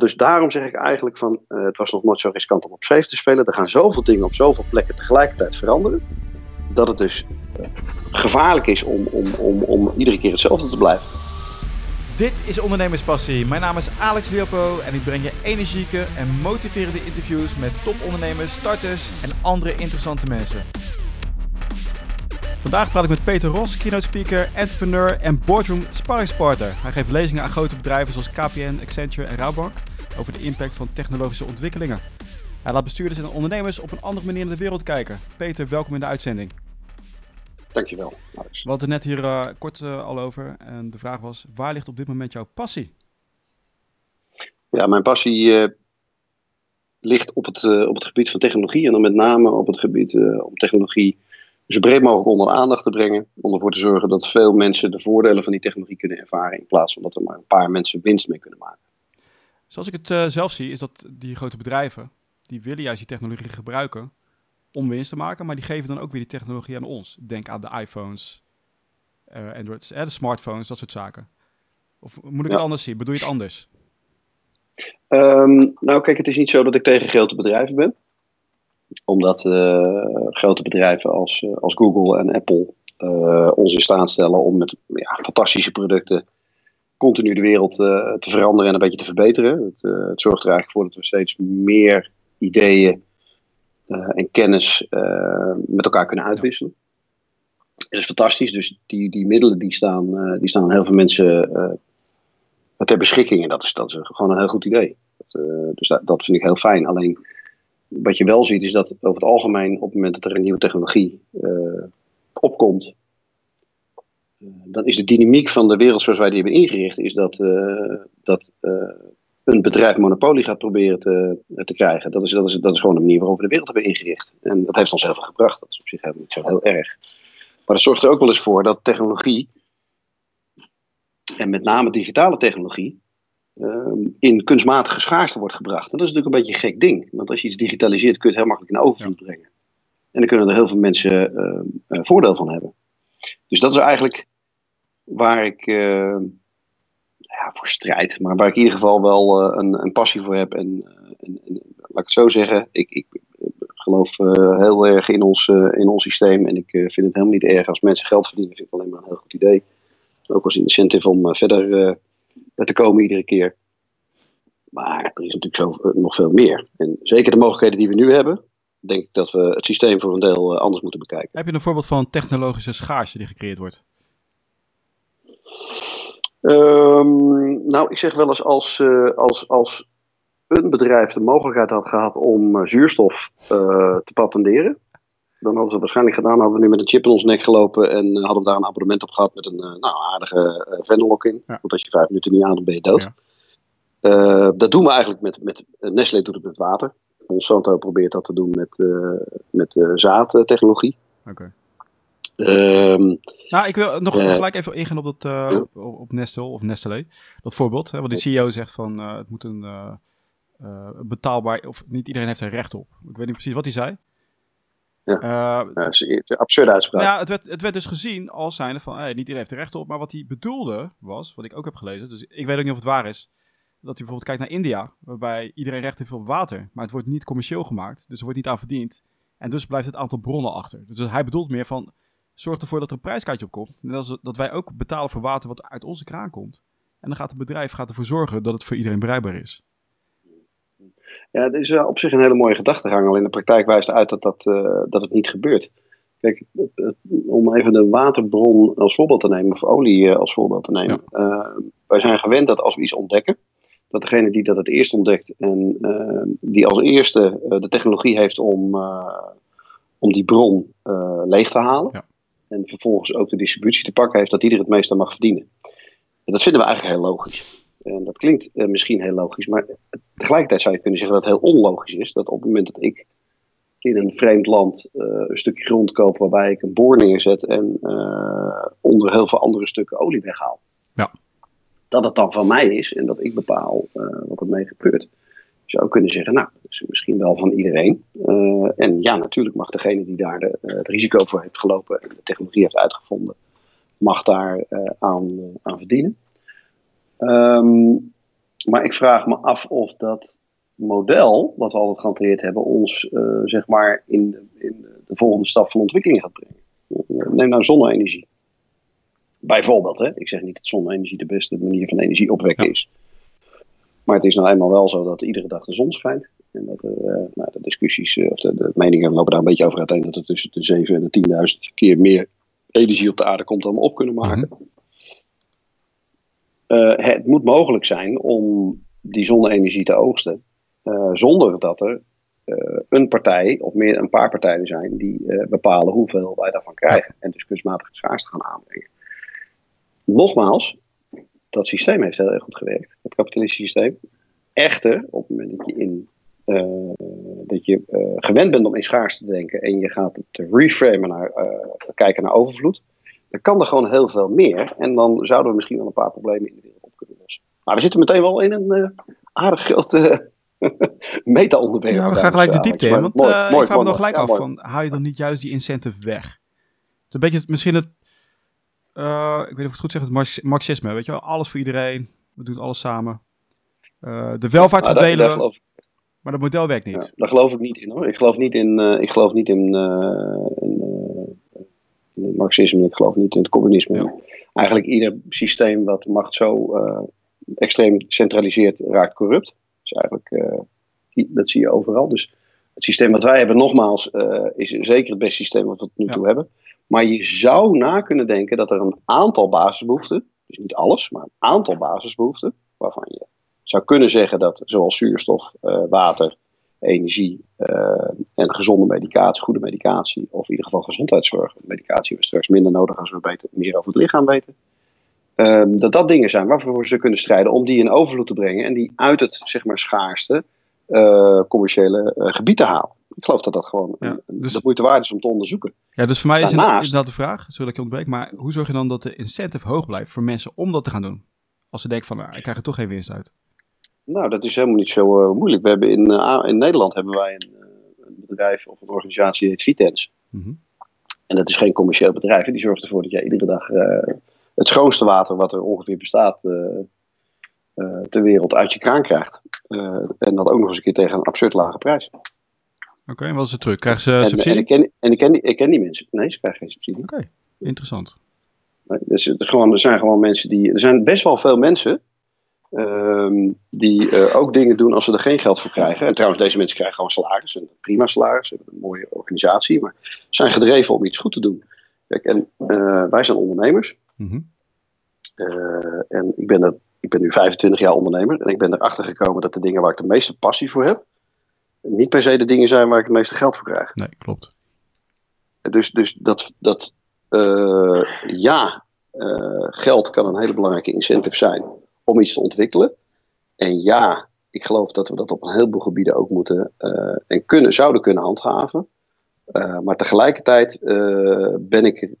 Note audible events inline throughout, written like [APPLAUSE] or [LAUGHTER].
Dus daarom zeg ik eigenlijk van, uh, het was nog nooit zo riskant om op safe te spelen. Er gaan zoveel dingen op zoveel plekken tegelijkertijd veranderen. Dat het dus gevaarlijk is om, om, om, om iedere keer hetzelfde te blijven. Dit is Ondernemerspassie. Mijn naam is Alex Liopo en ik breng je energieke en motiverende interviews met topondernemers, starters en andere interessante mensen. Vandaag praat ik met Peter Ros, keynote speaker, entrepreneur en boardroom sparringspartner. Hij geeft lezingen aan grote bedrijven zoals KPN, Accenture en Rabobank over de impact van technologische ontwikkelingen. Hij laat bestuurders en ondernemers op een andere manier naar de wereld kijken. Peter, welkom in de uitzending. Dankjewel. Alex. We hadden net hier uh, kort uh, al over en de vraag was, waar ligt op dit moment jouw passie? Ja, mijn passie uh, ligt op het, op het gebied van technologie en dan met name op het gebied om technologie zo breed mogelijk onder de aandacht te brengen. Om ervoor te zorgen dat veel mensen de voordelen van die technologie kunnen ervaren. In plaats van dat er maar een paar mensen winst mee kunnen maken. Zoals ik het uh, zelf zie, is dat die grote bedrijven, die willen juist die technologie gebruiken om winst te maken. Maar die geven dan ook weer die technologie aan ons. Denk aan de iPhones, uh, Androids, eh, de smartphones, dat soort zaken. Of moet ik ja. het anders zien? Bedoel je het anders? Um, nou kijk, het is niet zo dat ik tegen grote bedrijven ben omdat uh, grote bedrijven als, als Google en Apple uh, ons in staat stellen om met ja, fantastische producten continu de wereld te veranderen en een beetje te verbeteren. Het, het, zorgt er eigenlijk voor dat we steeds meer ideeën en kennis met elkaar kunnen uitwisselen. Dat is fantastisch. Dus die, die middelen die staan, die staan aan heel veel mensen ter beschikking. En dat is, dat is gewoon een heel goed idee. Dat, dus dat, vind ik heel fijn. Alleen wat je wel ziet is dat over het algemeen op het moment dat er een nieuwe technologie opkomt, dan is de dynamiek van de wereld zoals wij die hebben ingericht, is dat, uh, dat een bedrijf monopolie gaat proberen te, te krijgen. Dat is, dat, is, dat is gewoon de manier waarop we de wereld hebben ingericht. En dat heeft ons heel veel gebracht. Dat is op zich helemaal niet zo heel erg. Maar dat zorgt er ook wel eens voor dat technologie, en met name digitale technologie, in kunstmatige schaarste wordt gebracht. En dat is natuurlijk een beetje een gek ding. Want als je iets digitaliseert, kun je het heel makkelijk in overvloed brengen. En dan kunnen er heel veel mensen uh, voordeel van hebben. Dus dat is eigenlijk waar ik uh, ja, voor strijd, maar waar ik in ieder geval wel uh, een, een, passie voor heb. En, en, en, laat ik het zo zeggen, ik, ik geloof heel erg in ons, in ons systeem. En ik vind het helemaal niet erg als mensen geld verdienen. vind ik alleen maar een heel goed idee. Ook als incentive om verder te komen iedere keer. Maar er is natuurlijk zo, eh, nog veel meer. En zeker de mogelijkheden die we nu hebben, denk ik dat we het systeem voor een deel eh, anders moeten bekijken. Heb je een voorbeeld van technologische schaarste die gecreëerd wordt? Um, nou, ik zeg wel eens als, uh, als, als een bedrijf de mogelijkheid had gehad om uh, zuurstof uh, te patenteren, dan hadden ze waarschijnlijk gedaan. Hadden we nu met een chip in ons nek gelopen en hadden we daar een abonnement op gehad met een nou, aardige uh, in. Ja. Want als je vijf minuten niet aan dan ben je dood. Ja. Uh, dat doen we eigenlijk met, met Nestlé doet het met water. Monsanto probeert dat te doen met, uh, met uh, zaadtechnologie. Oké. Okay. Um, nou, ik wil nog gelijk even ingaan op, dat, ja. op, Nestle of Nestlé. Dat voorbeeld. Hè, want de CEO zegt van het moet een betaalbaar, of niet iedereen heeft er recht op. Ik weet niet precies wat hij zei. Ja. Dat is een absurde uitspraak. Ja, het werd, het werd dus gezien als zijnde van, hey, niet iedereen heeft er recht op. Maar wat hij bedoelde was, wat ik ook heb gelezen, dus ik weet ook niet of het waar is, dat hij bijvoorbeeld kijkt naar India, waarbij iedereen recht heeft op water, maar het wordt niet commercieel gemaakt, dus er wordt niet aan verdiend. En dus blijft het aantal bronnen achter. Dus hij bedoelt meer van, zorg ervoor dat er een prijskaartje op komt. Dat, is, dat wij ook betalen voor water wat uit onze kraan komt. En dan gaat het bedrijf gaat ervoor zorgen dat het voor iedereen bereikbaar is. Ja, het is op zich een hele mooie gedachtegang. Al in de praktijk wijst uit dat, dat, uh, dat het niet gebeurt. Kijk, om even de waterbron als voorbeeld te nemen, of olie als voorbeeld te nemen. Ja. Uh, wij zijn gewend dat als we iets ontdekken, dat degene die dat het eerst ontdekt en die als eerste de technologie heeft om, om die bron leeg te halen. Ja. En vervolgens ook de distributie te pakken heeft, dat ieder het meeste mag verdienen. En dat vinden we eigenlijk heel logisch. En dat klinkt uh, misschien heel logisch, maar tegelijkertijd zou je kunnen zeggen dat het heel onlogisch is dat op het moment dat ik in een vreemd land uh, een stukje grond koop waarbij ik een boor neerzet en uh, onder heel veel andere stukken olie weghaal. Ja. Dat het dan van mij is en dat ik bepaal wat ermee gebeurt. Zou kunnen zeggen, nou, dat is misschien wel van iedereen. en ja, natuurlijk mag degene die daar de, het risico voor heeft gelopen en de technologie heeft uitgevonden, mag daar aan, aan verdienen. Um, maar ik vraag me af of dat model, wat we altijd gehanteerd hebben, ons uh, zeg maar in, de, in de volgende stap van ontwikkeling gaat brengen. Neem nou zonne-energie. Bijvoorbeeld, hè? ik zeg niet dat zonne-energie de beste manier van energie opwekken is. Maar het is nou eenmaal wel zo dat iedere dag de zon schijnt. En dat er, uh, nou, de discussies, uh, of de, de, meningen lopen daar een beetje over uiteen. Dat er tussen de 7 en de 10.000 keer meer energie op de aarde komt dan we op kunnen maken. Mm -hmm. uh, het moet mogelijk zijn om die zonne-energie te oogsten. zonder dat er een partij of meer een paar partijen zijn die bepalen hoeveel wij daarvan krijgen. En dus kunstmatig schaarste gaan aanbrengen. Nogmaals, dat systeem heeft heel erg goed gewerkt. Het kapitalistische systeem. Echter, op het moment dat je, in, uh, dat je uh, gewend bent om in schaarste te denken en je gaat het reframen naar uh, kijken naar overvloed, dan kan er gewoon heel veel meer. En dan zouden we misschien wel een paar problemen in de wereld op kunnen lossen. Maar we zitten meteen wel in een aardig grote [LAUGHS] meta-onderwerp. Ja, we gaan gelijk de diepte in. Want mooi, mooi, ik vraag me nog gelijk ja, af: van, haal je dan niet juist die incentive weg? Het is een beetje misschien het uh, ik weet niet of ik het goed zeg, het marxisme. Weet je wel, alles voor iedereen. We doen alles samen. Uh, de welvaart nou, verdelen. Daar, daar maar dat model werkt niet. Ja, daar geloof ik niet in hoor. Ik geloof niet in, uh, ik geloof niet in, in, in, het marxisme. Ik geloof niet in het communisme. Ja. Eigenlijk ieder systeem wat macht zo extreem centraliseert raakt corrupt. Dus eigenlijk, dat zie je overal. Dus het systeem wat wij hebben, nogmaals, is zeker het beste systeem wat we tot nu toe hebben. Maar je zou na kunnen denken dat er een aantal basisbehoeften, dus niet alles, maar een aantal basisbehoeften, waarvan je zou kunnen zeggen dat zoals zuurstof, uh, water, energie uh, en gezonde medicatie, goede medicatie, of in ieder geval gezondheidszorg, medicatie hebben we straks minder nodig als we beter, meer over het lichaam weten. Uh, dat dat dingen zijn waarvoor ze kunnen strijden om die in overvloed te brengen en die uit het zeg maar, schaarste uh, commerciële gebied te halen. Ik geloof dat dat gewoon ja, dus, de moeite waard is om te onderzoeken. Ja, dus voor mij is inderdaad de vraag, sorry dat ik je ontbreek, maar hoe zorg je dan dat de incentive hoog blijft voor mensen om dat te gaan doen? Als ze denken van, nou, ik krijg er toch geen winst uit. Nou, dat is helemaal niet zo uh, moeilijk. We hebben in, uh, in Nederland hebben wij een, uh, een, bedrijf of een organisatie die heet Vitens. Mm -hmm. En dat is geen commercieel bedrijf. En die zorgt ervoor dat jij iedere dag het schoonste water wat er ongeveer bestaat ter wereld uit je kraan krijgt. en dat ook nog eens een keer tegen een absurd lage prijs. Oké, en wat is het terug? Krijgen ze subsidie? En, ik, ken, en ik, ken die, ik ken die mensen. Nee, ze krijgen geen subsidie. Oké, interessant. Dus, er, gewoon, er zijn gewoon mensen die. Er zijn best wel veel mensen um, die uh, ook dingen doen als ze er geen geld voor krijgen. En trouwens, deze mensen krijgen gewoon salaris. Een prima salaris. Ze hebben een mooie organisatie. Maar zijn gedreven om iets goed te doen. Kijk, en uh, wij zijn ondernemers. Mm -hmm. uh, en ik ben, er, ik ben nu 25 jaar ondernemer. En ik ben erachter gekomen dat de dingen waar ik de meeste passie voor heb niet per se de dingen zijn waar ik het meeste geld voor krijg. Nee, klopt. Dus, dus dat, dat uh, ja, uh, geld kan een hele belangrijke incentive zijn om iets te ontwikkelen. En ja, ik geloof dat we dat op een heleboel gebieden ook moeten uh, en kunnen, zouden kunnen handhaven. maar tegelijkertijd ben ik,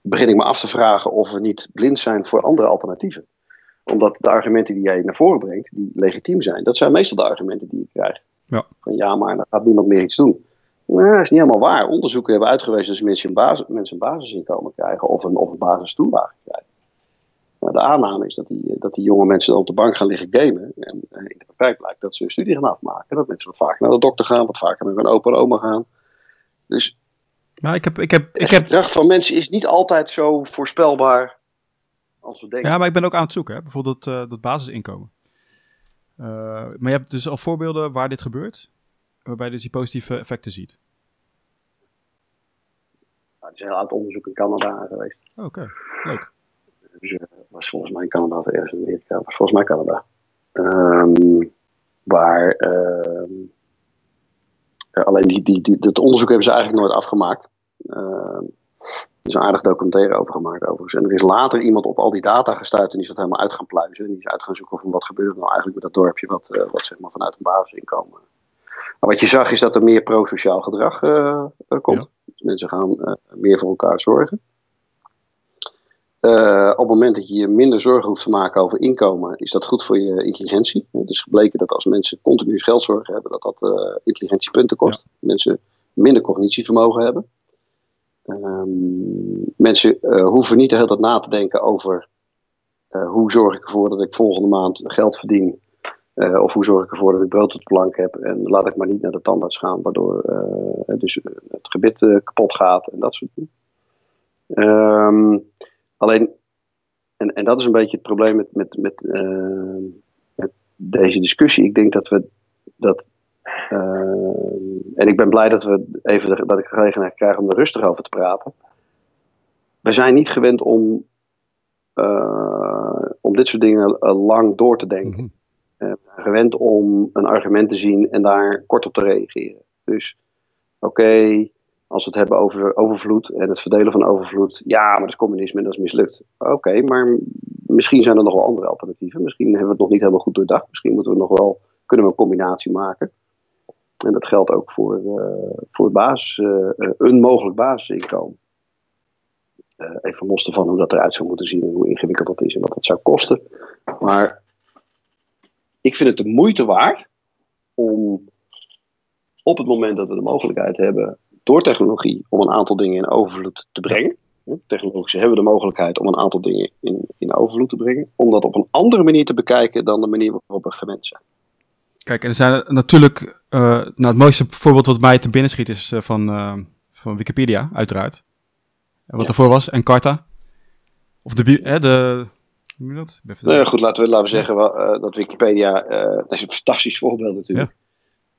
begin ik me af te vragen of we niet blind zijn voor andere alternatieven omdat de argumenten die jij naar voren brengt, die legitiem zijn, dat zijn meestal de argumenten die ik krijg. Ja. Van ja, maar dan gaat niemand meer iets doen. Nou, dat is niet helemaal waar. Onderzoeken hebben uitgewezen dat mensen een, basis, mensen een basisinkomen krijgen of een, of een basistoelage krijgen. Nou, de aanname is dat die, dat die jonge mensen op de bank gaan liggen gamen. En eh, in de praktijk blijkt dat ze hun studie gaan afmaken. Dat mensen wat vaker naar de dokter gaan, wat vaker met hun opa en oma gaan. Dus nou, ik heb, ik heb, ik het heb... gedrag van mensen is niet altijd zo voorspelbaar als we denken. Ja, maar ik ben ook aan het zoeken, hè? bijvoorbeeld uh, dat basisinkomen. Uh, maar je hebt dus al voorbeelden waar dit gebeurt, waarbij je dus die positieve effecten ziet. Nou, er is een heel oud onderzoek in Canada geweest. Oké, okay. leuk. Dus uh, was volgens mij in Canada of ergens in Amerika, was volgens mij Canada. Um, waar uh, alleen die, die, die, dat onderzoek hebben ze eigenlijk nooit afgemaakt. Uh, er is een aardig documentaire over gemaakt overigens. En er is later iemand op al die data gestuurd en die is dat helemaal uit gaan pluizen. En die is uit gaan zoeken van wat gebeurt er nou eigenlijk met dat dorpje wat, uh, wat zeg maar vanuit een basisinkomen. Maar wat je zag is dat er meer pro-sociaal gedrag uh, komt. Ja. Dus mensen gaan uh, meer voor elkaar zorgen. op het moment dat je je minder zorgen hoeft te maken over inkomen, is dat goed voor je intelligentie. Het is gebleken dat als mensen continu geldzorgen hebben, dat dat intelligentiepunten kost. Ja. Mensen minder cognitievermogen hebben. Um, mensen uh, hoeven niet de hele tijd na te denken over hoe zorg ik ervoor dat ik volgende maand geld verdien? of hoe zorg ik ervoor dat ik brood op de plank heb? En laat ik maar niet naar de tandarts gaan, waardoor dus het gebit kapot gaat en dat soort dingen. Ehm, alleen, en, en dat is een beetje het probleem met, met, met, met deze discussie. Ik denk dat we dat en ik ben blij dat, we even de, dat ik de gelegenheid krijg om er rustig over te praten. We zijn niet gewend om, uh, om dit soort dingen uh, lang door te denken. Mm -hmm. we zijn gewend om een argument te zien en daar kort op te reageren. Dus oké, okay, als we het hebben over overvloed en het verdelen van overvloed. Ja, maar dat is communisme en dat is mislukt. Oké, okay, maar misschien zijn er nog wel andere alternatieven. Misschien hebben we het nog niet helemaal goed doordacht. Misschien moeten we nog wel, kunnen we een combinatie maken. En dat geldt ook voor, uh, voor het basis, uh, een mogelijk basisinkomen. Even los ervan hoe dat eruit zou moeten zien en hoe ingewikkeld dat is en wat dat zou kosten. Maar ik vind het de moeite waard om op het moment dat we de mogelijkheid hebben door technologie om een aantal dingen in overvloed te brengen. Technologisch hebben we de mogelijkheid om een aantal dingen in, in overvloed te brengen. Om dat op een andere manier te bekijken dan de manier waarop we gewend zijn. Kijk, en er zijn natuurlijk, uh, nou het mooiste voorbeeld wat mij te binnen schiet is uh, van, uh, van Wikipedia, uiteraard. Wat ja. ervoor was, Encarta. Of de, hè, de hoe noem je dat? Nou, goed, laten we, laten we zeggen dat Wikipedia, dat is een fantastisch voorbeeld natuurlijk.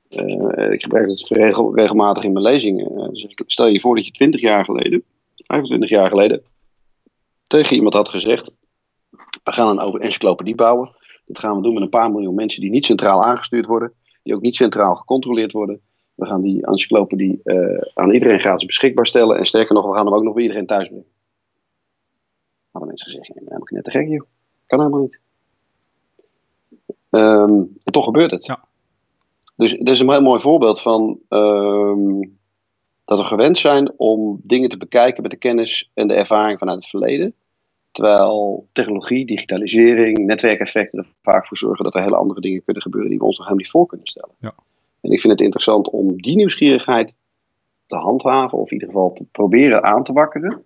Ja. ik gebruik het regel, regelmatig in mijn lezingen. Dus stel je voor dat je 20 jaar geleden, 25 jaar geleden, tegen iemand had gezegd, we gaan een encyclopedie bouwen. Dat gaan we doen met een paar miljoen mensen die niet centraal aangestuurd worden, die ook niet centraal gecontroleerd worden. We gaan die encyclopedie uh, aan iedereen gratis beschikbaar stellen. En sterker nog, we gaan hem ook nog bij iedereen thuis brengen. Hadden mensen gezegd, ja, helemaal net te gek, joh. Kan helemaal niet. Um, en toch gebeurt het. Ja. Dus dit is een heel mooi voorbeeld van um, dat we gewend zijn om dingen te bekijken met de kennis en de ervaring vanuit het verleden. Terwijl technologie, digitalisering, netwerkeffecten er vaak voor zorgen dat er hele andere dingen kunnen gebeuren die we ons nog helemaal niet voor kunnen stellen. Ja. En ik vind het interessant om die nieuwsgierigheid te handhaven, of in ieder geval te proberen aan te wakkeren.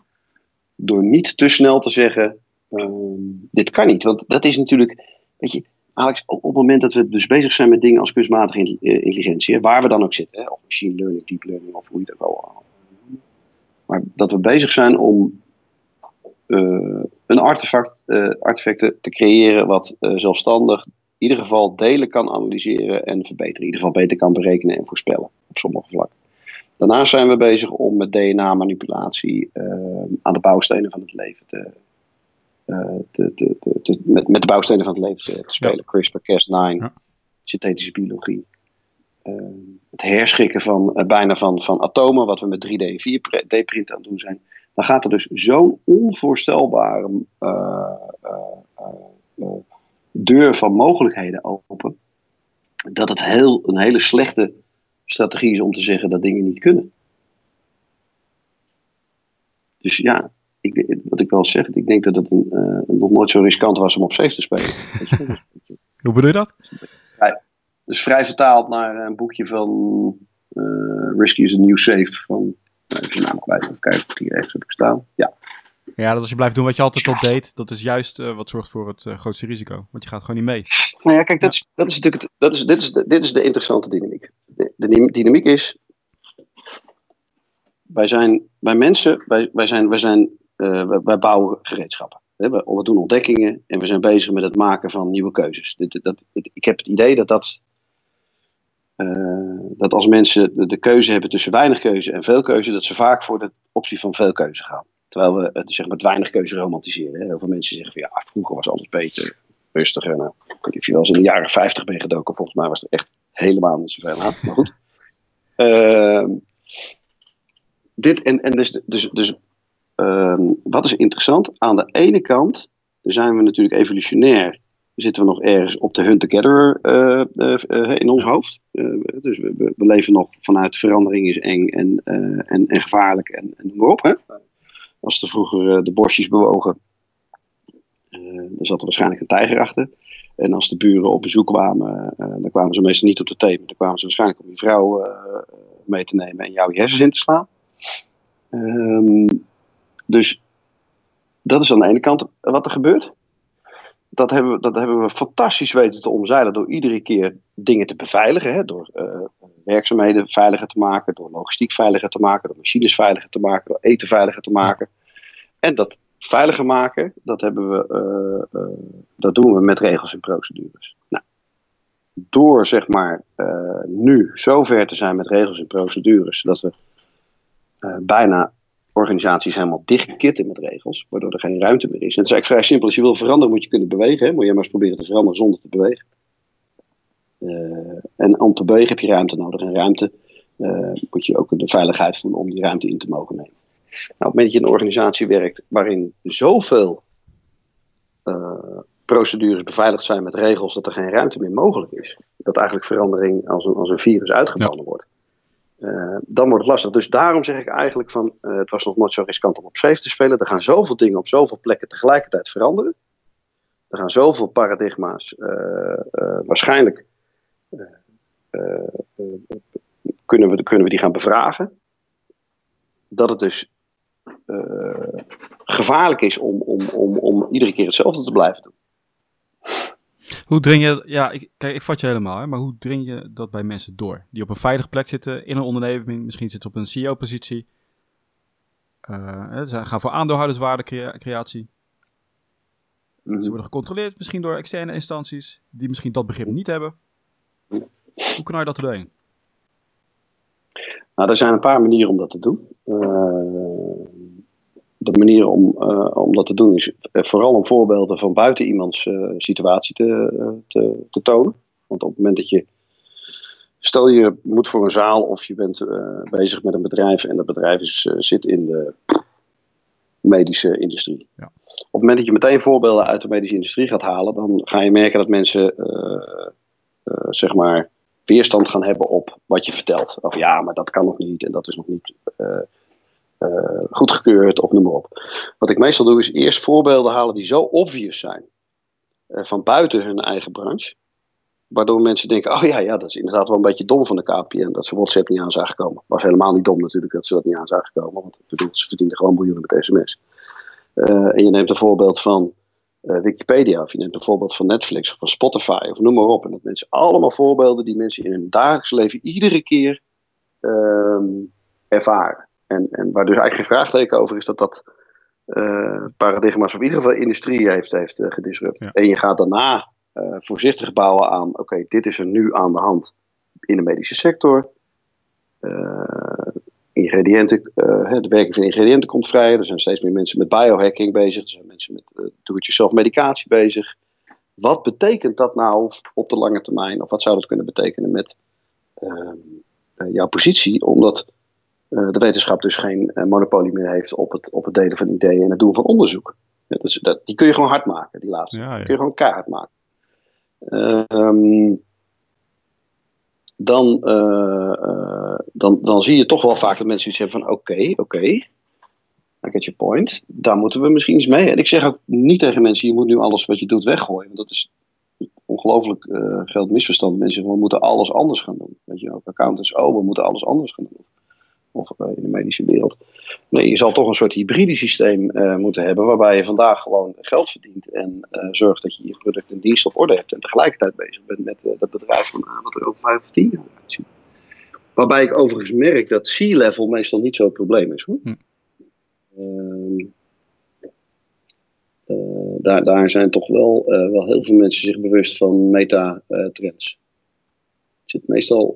Door niet te snel te zeggen: um, dit kan niet. Want dat is natuurlijk, weet je, Alex, op het moment dat we dus bezig zijn met dingen als kunstmatige intelligentie, waar we dan ook zitten, of machine learning, deep learning, of hoe je het ook wel. Maar dat we bezig zijn om een artefact, uh, artefacten te creëren wat uh, zelfstandig in ieder geval delen kan analyseren en verbeteren. In ieder geval beter kan berekenen en voorspellen op sommige vlakken. Daarnaast zijn we bezig om met DNA-manipulatie aan de bouwstenen van het leven te, te, te, te, met, met de bouwstenen van het leven te, spelen. Ja. CRISPR-Cas9, ja. synthetische biologie. het herschikken van bijna van, van atomen, wat we met 3D en 4D-print aan het doen zijn dan gaat er dus zo'n onvoorstelbare uh, uh, uh, deur van mogelijkheden open, dat het heel, een hele slechte strategie is om te zeggen dat dingen niet kunnen. Dus ja, ik, wat ik wel zeg, ik denk dat het een, nog nooit zo riskant was om op safe te spelen. [LAUGHS] Hoe bedoel je dat? Dus vrij vertaald naar een boekje van Risky is a New Safe van Even je naam kwijt. Even kijken of die ergens heb staan. Ja. Ja, dat als je blijft doen wat je altijd al deed, dat is juist uh, wat zorgt voor het uh, grootste risico. Want je gaat gewoon niet mee. Nou ja, kijk, dat is, dat is natuurlijk het, dat is, dit, is de, dit is de interessante dynamiek. De, de dynamiek is, wij zijn, wij mensen, wij, wij zijn, wij, zijn uh, wij, bouwen gereedschappen. We, we, doen ontdekkingen en we zijn bezig met het maken van nieuwe keuzes. Dit, dat, ik heb het idee dat dat dat als mensen de, keuze hebben tussen weinig keuze en veel keuze, dat ze vaak voor de optie van veel keuze gaan. Terwijl we het zeg maar, weinig keuze romantiseren. Hè. Heel veel mensen zeggen van ja, vroeger was alles beter, rustiger. Nou, of je wel eens in de jaren 50 bent gedoken, volgens mij was er echt helemaal niet zoveel aan. Maar goed. Uh, [LAUGHS] dit en, en dus, dus, dus uh, wat is interessant? Aan de ene kant zijn we natuurlijk evolutionair zitten we nog ergens op de hunter-gatherer uh, uh, uh, in ons hoofd. dus we, we, leven nog vanuit verandering is eng en, en, en, gevaarlijk en, en noem maar op. Hè? Als er vroeger de bosjes bewogen, dan zat er waarschijnlijk een tijger achter. En als de buren op bezoek kwamen, dan kwamen ze meestal niet op de thee, dan kwamen ze waarschijnlijk om je vrouw mee te nemen en jou je hersens in te slaan. Um, dus dat is aan de ene kant wat er gebeurt. Dat, hebben, we, dat hebben we fantastisch weten te omzeilen door iedere keer dingen te beveiligen. Hè, door uh, werkzaamheden veiliger te maken, door logistiek veiliger te maken, door machines veiliger te maken, door eten veiliger te maken. En dat veiliger maken, dat, hebben we, uh, uh, dat doen we met regels en procedures. Nou, door zeg maar nu zover te zijn met regels en procedures, dat we bijna organisaties helemaal dichtgekitten met regels, waardoor er geen ruimte meer is. En het is eigenlijk vrij simpel. Als je wil veranderen, moet je kunnen bewegen. Hè? Moet je maar eens proberen te veranderen zonder te bewegen. Uh, en om te bewegen heb je ruimte nodig. En ruimte uh, moet je ook de veiligheid voelen om die ruimte in te mogen nemen. Nou, op het moment dat je in een organisatie werkt waarin zoveel uh, procedures beveiligd zijn met regels dat er geen ruimte meer mogelijk is, dat eigenlijk verandering als een, als een virus uitgebannen ja. wordt, uh, dan wordt het lastig. Dus daarom zeg ik eigenlijk van, uh, het was nog nooit zo riskant om op safe te spelen. Er gaan zoveel dingen op zoveel plekken tegelijkertijd veranderen. Er gaan zoveel paradigma's uh, waarschijnlijk kunnen, we, kunnen we die gaan bevragen. Dat het dus gevaarlijk is om, om, om, om iedere keer hetzelfde te blijven doen. Hoe dring je, ja, ik, kijk, ik vat je helemaal, hè, maar hoe dring je dat bij mensen door? Die op een veilige plek zitten, in een onderneming, misschien zitten op een CEO-positie. Uh, ze gaan voor aandeelhouderswaardecreatie. Mm. Ze worden gecontroleerd, misschien door externe instanties, die misschien dat begrip niet hebben. Hoe kan je dat doen? Nou, er zijn een paar manieren om dat te doen. Uh, de manier om, uh, om dat te doen is vooral om voorbeelden van buiten iemands uh, situatie te, te, te, tonen. Want op het moment dat je. Stel je moet voor een zaal of je bent bezig met een bedrijf en dat bedrijf is, zit in de medische industrie. Ja. Op het moment dat je meteen voorbeelden uit de medische industrie gaat halen, dan ga je merken dat mensen zeg maar weerstand gaan hebben op wat je vertelt. Of ja, maar dat kan nog niet en dat is nog niet goedgekeurd of noem maar op. Wat ik meestal doe is eerst voorbeelden halen die zo obvious zijn uh, van buiten hun eigen branche. Waardoor mensen denken, oh ja, ja, dat is inderdaad wel een beetje dom van de KPN dat ze WhatsApp niet aan zagen komen. Was helemaal niet dom natuurlijk dat ze dat niet aan zagen komen, want bedoel, ze verdienen gewoon miljoenen met sms. Uh, en je neemt een voorbeeld van Wikipedia, of je neemt een voorbeeld van Netflix of van Spotify, of noem maar op. En dat mensen allemaal voorbeelden die mensen in hun dagelijks leven iedere keer ehm, ervaren. En, en waar dus eigenlijk geen vraagteken over is dat dat uh, paradigma's of in ieder geval industrie heeft, heeft uh, gedisrupt. Ja. En je gaat daarna uh, voorzichtig bouwen aan, oké, dit is er nu aan de hand in de medische sector. ingrediënten, de werking van ingrediënten komt vrij. Er zijn steeds meer mensen met biohacking bezig. Er zijn mensen met doe-it-yourself medicatie bezig. Wat betekent dat nou op de lange termijn? Of wat zou dat kunnen betekenen met ehm, jouw positie? Omdat de wetenschap dus geen uh, monopolie meer heeft op het, op het delen van ideeën en het doen van onderzoek. Ja, dus dat, die kun je gewoon hard maken, die laatste. Ja, ja. Die kun je gewoon keihard maken. Uh, dan, uh, dan, dan zie je toch wel vaak dat mensen iets hebben van oké, okay, oké, okay, I get your point. Daar moeten we misschien eens mee. En ik zeg ook niet tegen mensen, je moet nu alles wat je doet weggooien. Want dat is ongelooflijk uh, groot misverstand. Mensen zeggen, we moeten alles anders gaan doen. Weet je ook, accountants, oh, we moeten alles anders gaan doen of eh, in de medische wereld. Nee, je zal toch een soort hybride systeem uh, moeten hebben, waarbij je vandaag gewoon geld verdient en uh, zorgt dat je je product en dienst op orde hebt en tegelijkertijd bezig bent met uh, dat bedrijf van wat er over vijf of tien jaar uitziet. Waarbij ik overigens merk dat C-level meestal niet zo'n probleem is. Hoor. Hm. Ehm, daar, daar zijn toch wel, wel heel veel mensen zich bewust van meta-trends. Het zit meestal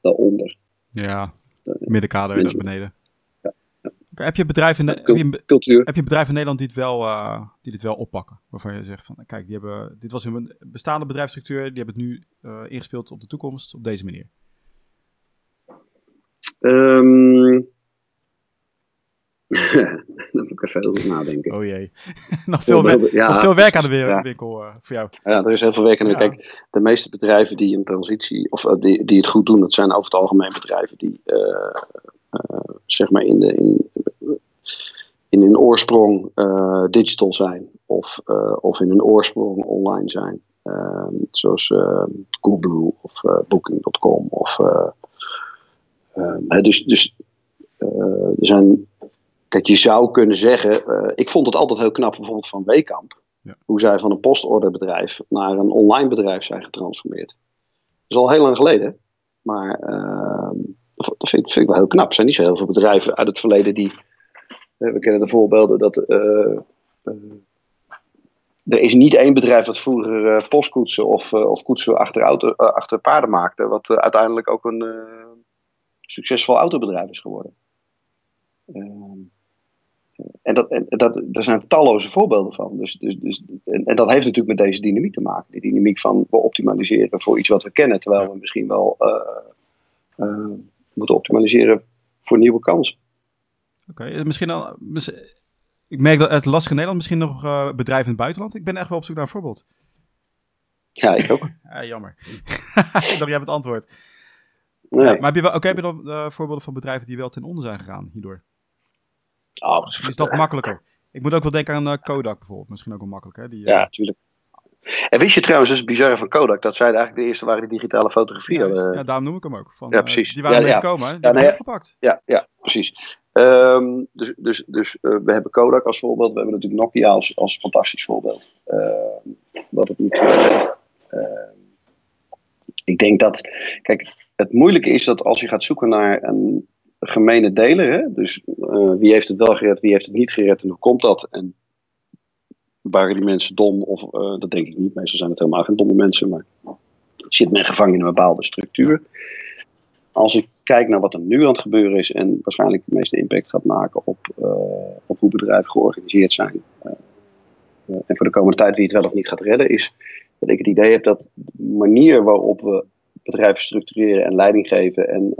daaronder. Ja, middenkader naar beneden. Ja. Heb je bedrijven in, de, heb cultuur. Heb je bedrijven in Nederland die het wel, uh, die dit wel oppakken? Waarvan je zegt van, kijk, die hebben, dit was hun bestaande bedrijfsstructuur, die hebben het nu uh, ingespeeld op de toekomst op deze manier. Um, [LAUGHS] dan moet ik even over nadenken. Oh jee. [LAUGHS] nog, veel werk, ja, nog veel werk aan de winkel, winkel uh, voor jou. Ja, er is heel veel werk aan de ja. Kijk, de meeste bedrijven die een transitie, of uh, die, die het goed doen, dat zijn over het algemeen bedrijven die, uh, zeg maar, in, de, in, in hun oorsprong digital zijn. Of, of in hun oorsprong online zijn. Ehm, zoals Coolblue of Booking.com. Of, dus dus er zijn Kijk, je zou kunnen zeggen, uh, ik vond het altijd heel knap bijvoorbeeld van Weekamp. Ja. Hoe zij van een postorderbedrijf naar een online bedrijf zijn getransformeerd. Dat is al heel lang geleden. Maar ehm, dat vind, vind ik wel heel knap. Er zijn niet zo heel veel bedrijven uit het verleden die. eh, we kennen de voorbeelden dat. eh, eh, er is niet één bedrijf dat vroeger eh, postkoetsen of, eh, of koetsen achter, auto, eh, achter paarden maakte. Wat eh, uiteindelijk ook een eh, succesvol autobedrijf is geworden. Ehm, en dat, en dat, daar zijn talloze voorbeelden van. Dus, dus, dus, en, en dat heeft natuurlijk met deze dynamiek te maken. Die dynamiek van we optimaliseren voor iets wat we kennen, terwijl we misschien wel eh, eh, moeten optimaliseren voor nieuwe kansen. Oké, eh, misschien al. Ik merk dat het lastig in Nederland misschien nog bedrijven in het buitenland. Ik ben echt wel op zoek naar een voorbeeld. Ja, ik ook. [LAUGHS] Ah, jammer. [LAUGHS] ik dacht, jij hebt het antwoord. Nee. Ja, maar heb je, wel, oké, heb je dan voorbeelden van bedrijven die wel ten onder zijn gegaan hierdoor? Misschien is dat makkelijker. Ik moet ook wel denken aan eh, Kodak bijvoorbeeld. Misschien ook wel makkelijk, hè? Die, eh, Ja, natuurlijk. En wist je trouwens, dat is het bizarre van Kodak, dat zij eigenlijk de eerste waren die digitale fotografie juist. hadden. ja, daarom noem ik hem ook. Van, Ja, eh, precies. die waren Ja, ja. gekomen, hè? Die Ja, hebben nee, we opgepakt. Ja, ja precies. Ehm, dus dus, dus eh, we hebben Kodak als voorbeeld, we hebben natuurlijk Nokia als, als fantastisch voorbeeld. Ehm, wat het niet Ehm, ik denk dat, kijk, het moeilijke is dat als je gaat zoeken naar een gemene deler, hè, dus eh, wie heeft het wel gered, wie heeft het niet gered en hoe komt dat? En waren die mensen dom? Of eh, dat denk ik niet, meestal zijn het helemaal geen domme mensen, maar zit men gevangen in een bepaalde structuur. Als ik kijk naar wat er nu aan het gebeuren is en waarschijnlijk de meeste impact gaat maken op, eh, op hoe bedrijven georganiseerd zijn. en voor de komende tijd wie het wel of niet gaat redden, is dat ik het idee heb dat de manier waarop we bedrijven structureren en leiding geven en,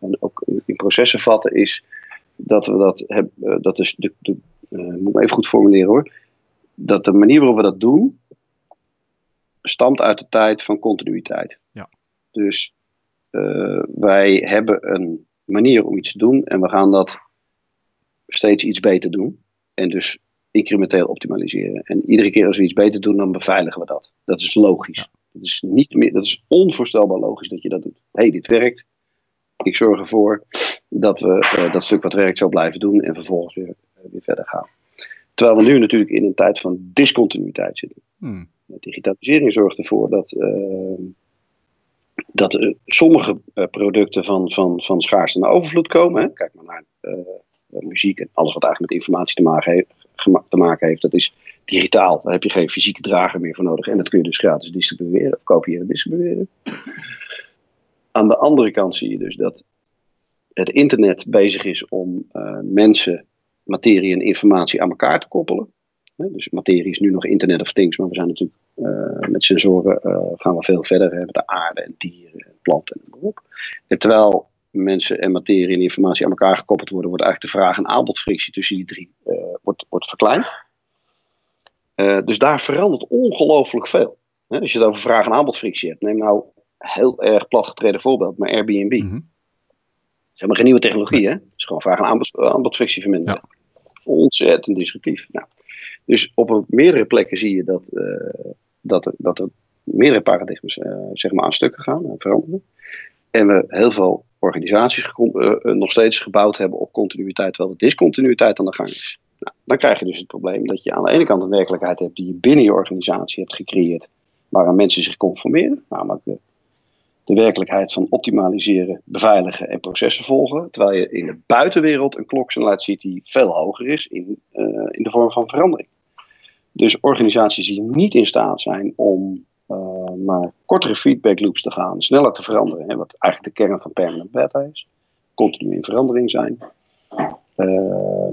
en ook in, processen vatten, is dat we dat hebben. eh, dat is de, de, eh, moet ik even goed formuleren hoor. Dat de manier waarop we dat doen, stamt uit de tijd van continuïteit. Ja. Dus eh, wij hebben een manier om iets te doen en we gaan dat steeds iets beter doen. En dus incrementeel optimaliseren. En iedere keer als we iets beter doen, dan beveiligen we dat. Dat is logisch. Dat, is niet meer, dat is onvoorstelbaar logisch dat je dat doet. Hé, hey, dit werkt. Ik zorg ervoor dat we eh, dat stuk wat werkt zo blijven doen en vervolgens weer, eh, weer verder gaan. Terwijl we nu natuurlijk in een tijd van discontinuïteit zitten. Hmm. Digitalisering zorgt ervoor dat, eh, dat sommige producten van, van, van schaarste naar overvloed komen. Hè. Kijk maar naar muziek en alles wat eigenlijk met informatie te maken, heeft, te maken heeft. Dat is digitaal. Daar heb je geen fysieke drager meer voor nodig. En dat kun je dus gratis distribueren of kopiëren en distribueren. Aan de andere kant zie je dus dat het internet bezig is om eh, mensen, materie en informatie aan elkaar te koppelen. Dus materie is nu nog Internet of Things, maar we zijn natuurlijk eh, met sensoren eh, gaan we veel verder. Hè, met de aarde en dieren en planten en. En terwijl mensen en materie en informatie aan elkaar gekoppeld worden, wordt eigenlijk de vraag- en aanbodfrictie tussen die drie wordt, wordt verkleind. Dus daar verandert ongelooflijk veel. Als je het over vraag- en aanbodfrictie hebt, neem nou heel erg platgetreden voorbeeld, maar Airbnb. Is helemaal geen nieuwe technologie, hè? Het is gewoon vraag- aanbod, aanbodfrictie verminderen. Ontzettend disruptief. Nou, dus op meerdere plekken zie je dat, eh, dat, er, dat er meerdere paradigmas eh, zeg maar aan stukken gaan en veranderen. En we heel veel organisaties eh, nog steeds gebouwd hebben op continuïteit, terwijl de discontinuïteit aan de gang is. Nou, dan krijg je dus het probleem dat je aan de ene kant een werkelijkheid hebt die je binnen je organisatie hebt gecreëerd, waaraan mensen zich conformeren, namelijk de de werkelijkheid van optimaliseren, beveiligen en processen volgen. Terwijl je in de buitenwereld een kloksnelheid ziet die veel hoger is in, eh, in de vorm van verandering. Dus organisaties die niet in staat zijn om eh, naar kortere feedback loops te gaan, sneller te veranderen, hè, wat eigenlijk de kern van permanent beta is, continu in verandering zijn. Eh,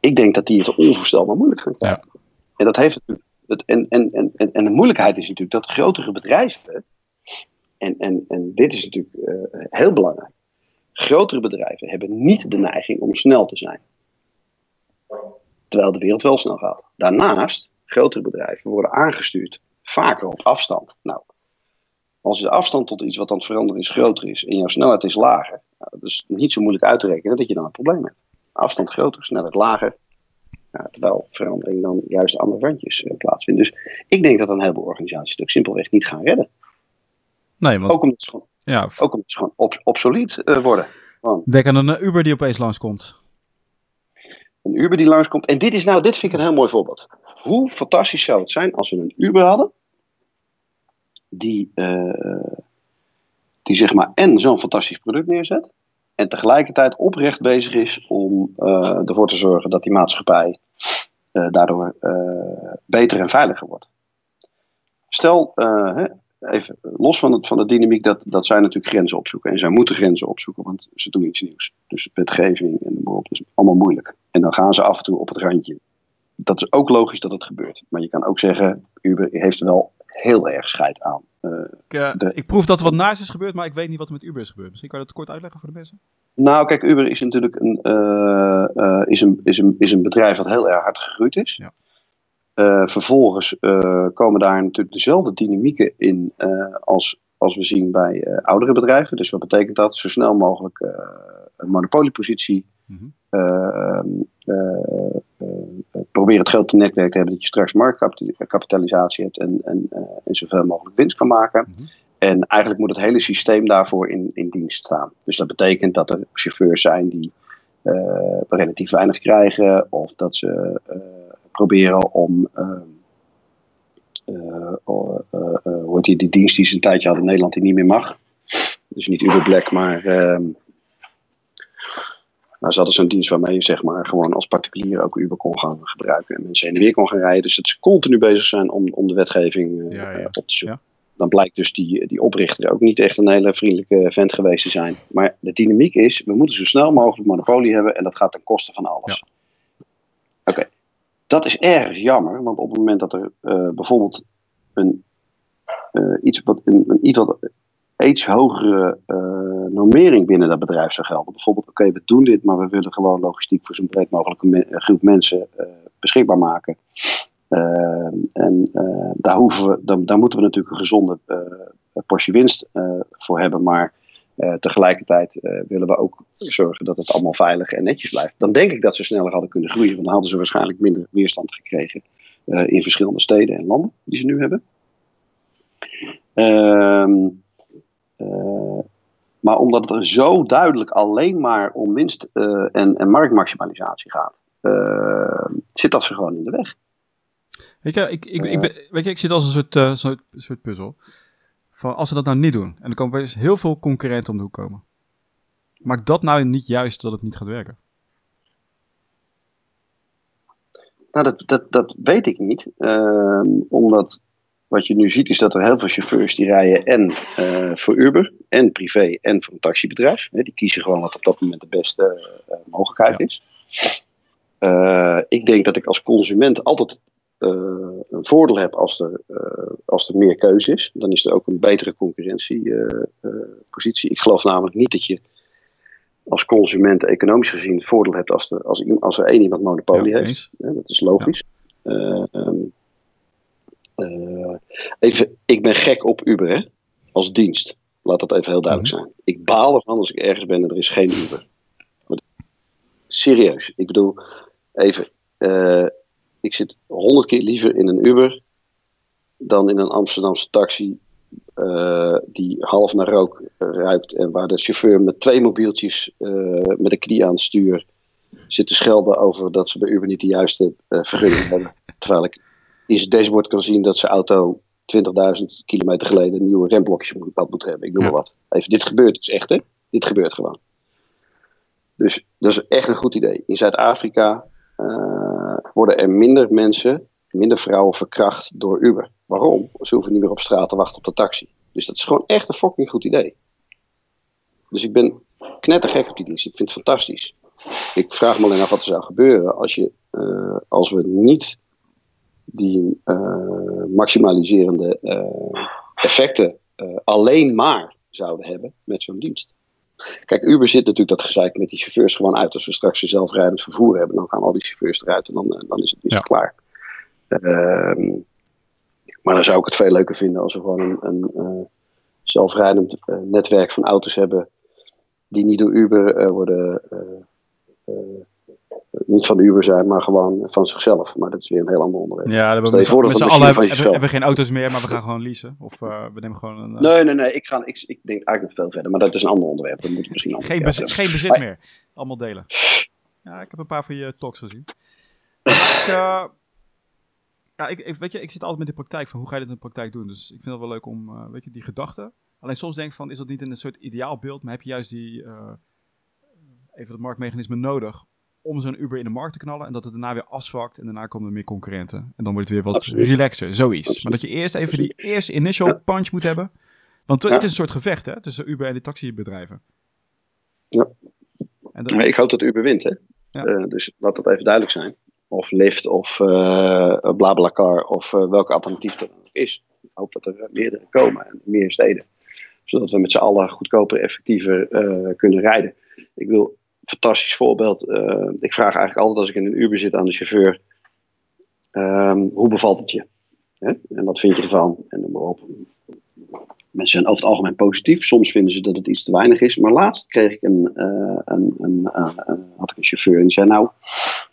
ik denk dat die het onvoorstelbaar moeilijk gaan krijgen. En, dat heeft het, en, en, en en de moeilijkheid is natuurlijk dat grotere bedrijven en, en, en dit is natuurlijk eh, heel belangrijk. Grotere bedrijven hebben niet de neiging om snel te zijn. Terwijl de wereld wel snel gaat. Daarnaast, grotere bedrijven worden aangestuurd vaker op afstand. Nou, als de afstand tot iets wat aan het veranderen is groter is en jouw snelheid is lager, nou, dat is niet zo moeilijk uit te rekenen dat je dan een probleem hebt. Afstand groter, snelheid lager. Ja, terwijl verandering dan juist aan de randjes eh, plaatsvindt. Dus ik denk dat een heleboel organisaties het simpelweg niet gaan redden. Nee, want Ook omdat ze gewoon, ja, ook omdat ze gewoon ob- obsolet eh, worden. Gewoon denk aan een eh, Uber die opeens langskomt. een Uber die langskomt. En dit is nou, dit vind ik een heel mooi voorbeeld. hoe fantastisch zou het zijn als we een Uber hadden die, die zeg maar en zo'n fantastisch product neerzet en tegelijkertijd oprecht bezig is om ervoor te zorgen dat die maatschappij daardoor beter en veiliger wordt. Stel, even los van, het, van de dynamiek, dat, dat zij natuurlijk grenzen opzoeken. En zij moeten grenzen opzoeken, want ze doen iets nieuws. Dus wetgeving en bijvoorbeeld is allemaal moeilijk. En dan gaan ze af en toe op het randje. Dat is ook logisch dat het gebeurt. Maar je kan ook zeggen, Uber heeft wel heel erg scheid aan. Uh, ik, uh, ik, proef dat er wat naast is gebeurd, maar ik weet niet wat er met Uber is gebeurd. Misschien kan je dat kort uitleggen voor de mensen? Nou, kijk, Uber is natuurlijk een, uh, is een, is een, is een bedrijf dat heel erg hard gegroeid is. Ja. Uh, vervolgens uh, komen daar natuurlijk dezelfde dynamieken in uh, als, als we zien bij oudere bedrijven. Dus wat betekent dat? Zo snel mogelijk een monopoliepositie. Mm -hmm. probeer het grote netwerk te hebben dat je straks marktkapitalisatie hebt en, en, en zoveel mogelijk winst kan maken. Mm -hmm. En eigenlijk moet het hele systeem daarvoor in, in dienst staan. Dus dat betekent dat er chauffeurs zijn die relatief weinig krijgen of dat ze proberen om. Uh, uh, hoe heet die, die dienst die ze een tijdje hadden in Nederland die niet meer mag. Dus niet Uber Black, maar. Uh, nou, ze hadden zo'n dienst waarmee je zeg maar gewoon als particulier ook Uber kon gaan gebruiken. En mensen heen en weer kon gaan rijden. Dus dat ze continu bezig zijn om, om de wetgeving ja, ja. op te zoeken. Ja. Dan blijkt dus die, die oprichter ook niet echt een hele vriendelijke vent geweest te zijn. Maar de dynamiek is, we moeten zo snel mogelijk monopolie hebben en dat gaat ten koste van alles. Oké, dat is erg jammer, want op het moment dat er uh, bijvoorbeeld een, uh, iets, wat, een, een, iets, wat, iets hogere uh, normering binnen dat bedrijf zou gelden. Bijvoorbeeld, oké, okay, we doen dit, maar we willen gewoon logistiek voor zo'n breed mogelijke me groep mensen beschikbaar maken. En daar, hoeven we, dan, daar moeten we natuurlijk een gezonde portie winst voor hebben, maar tegelijkertijd willen we ook zorgen dat het allemaal veilig en netjes blijft. Dan denk ik dat ze sneller hadden kunnen groeien. Want dan hadden ze waarschijnlijk minder weerstand gekregen in verschillende steden en landen die ze nu hebben. Ehm, maar omdat het zo duidelijk alleen maar om winst en, en, marktmaximalisatie gaat, zit dat ze gewoon in de weg. Weet je, ik, ik, ik, ben, weet je, ik zit als een soort, soort, soort puzzel. Van als ze dat nou niet doen, en dan komen er heel veel concurrenten om de hoek komen. Maakt dat nou niet juist dat het niet gaat werken? Nou, dat, dat, dat weet ik niet. Uh, omdat wat je nu ziet is dat er heel veel chauffeurs die rijden en uh, voor Uber, en privé, en voor een taxibedrijf. die kiezen gewoon wat op dat moment de beste uh, mogelijkheid ja. is. Eh, ik denk dat ik als consument altijd een voordeel heb als er, uh, als er meer keuze is. Dan is er ook een betere concurrentiepositie. ik geloof namelijk niet dat je als consument economisch gezien het voordeel hebt als er, als, als er één iemand monopolie ja, heeft. Ja, dat is logisch. Ja. Um, even, ik ben gek op Uber hè, als dienst. Laat dat even heel duidelijk mhm. zijn. Ik baal ervan als ik ergens ben en er is geen Uber. Serieus. Ik bedoel, even ik zit honderd keer liever in een Uber dan in een Amsterdamse taxi uh, die half naar rook ruikt en waar de chauffeur met twee mobieltjes uh, met een knie aan het stuur zit te schelden over dat ze bij Uber niet de juiste uh, vergunning [LAUGHS] hebben. Terwijl ik in zijn dashboard kan zien dat zijn auto 20.000 kilometer geleden nieuwe remblokjes moet, moet hebben. Ik noem maar wat. Even, dit gebeurt dus echt, hè? Dit gebeurt gewoon. Dus dat is echt een goed idee. In Zuid-Afrika uh, worden er minder mensen, minder vrouwen verkracht door Uber. Waarom? Ze hoeven niet meer op straat te wachten op de taxi. Dus dat is gewoon echt een fucking goed idee. Dus ik ben knettergek op die dienst. Ik vind het fantastisch. Ik vraag me alleen af wat er zou gebeuren als, je, uh, als we niet die uh, maximaliserende effecten alleen maar zouden hebben met zo'n dienst. Kijk, Uber zit natuurlijk dat gezeik met die chauffeurs gewoon uit. Als we straks een zelfrijdend vervoer hebben, dan gaan al die chauffeurs eruit en dan, eh, dan is het, ja. klaar. Uh, maar dan zou ik het veel leuker vinden als we gewoon een, een uh, zelfrijdend uh, netwerk van auto's hebben die niet door Uber worden niet van Uber zijn, maar gewoon van zichzelf. Maar dat is weer een heel ander onderwerp. Ja, we met, voor met z'n allen hebben, hebben, we geen auto's meer, maar we gaan gewoon leasen. Of uh, we nemen gewoon een... Uh... Nee, nee, nee. Ik, ga, ik, ik denk eigenlijk nog veel verder, maar dat is een ander onderwerp. Dat moet misschien geen, bezit, geen bezit meer. Allemaal delen. Ja, ik heb een paar van je talks gezien. [LAUGHS] ik, uh, Ja, ik, ik, weet je, ik zit altijd met de praktijk van hoe ga je dit in de praktijk doen. Dus ik vind het wel leuk om, uh, weet je, die gedachten. Alleen soms denk ik van, is dat niet in een soort ideaalbeeld, maar heb je juist die, uh, even het marktmechanisme nodig om zo'n Uber in de markt te knallen en dat het daarna weer afzwakt en daarna komen er meer concurrenten. En dan wordt het weer wat Absoluut. relaxer, zoiets. Absoluut. Maar dat je eerst even die eerste initial punch moet hebben. Want het is een soort gevecht hè, tussen Uber en de taxibedrijven. Ja. En ik hoop dat Uber wint, hè. Ja. Uh, dus laat dat even duidelijk zijn. Of Lyft of uh, BlaBlaCar of uh, welke alternatief er is. Ik hoop dat er meerdere komen en meer steden. Zodat we met z'n allen goedkoper, effectiever kunnen rijden. Ik wil fantastisch voorbeeld. ik vraag eigenlijk altijd als ik in een Uber zit aan de chauffeur. Um, hoe bevalt het je? Hè? En wat vind je ervan? En dan maar op. Mensen zijn over het algemeen positief. Soms vinden ze dat het iets te weinig is. Maar laatst kreeg ik een, uh, een, een uh, had ik een chauffeur en die zei: Nou,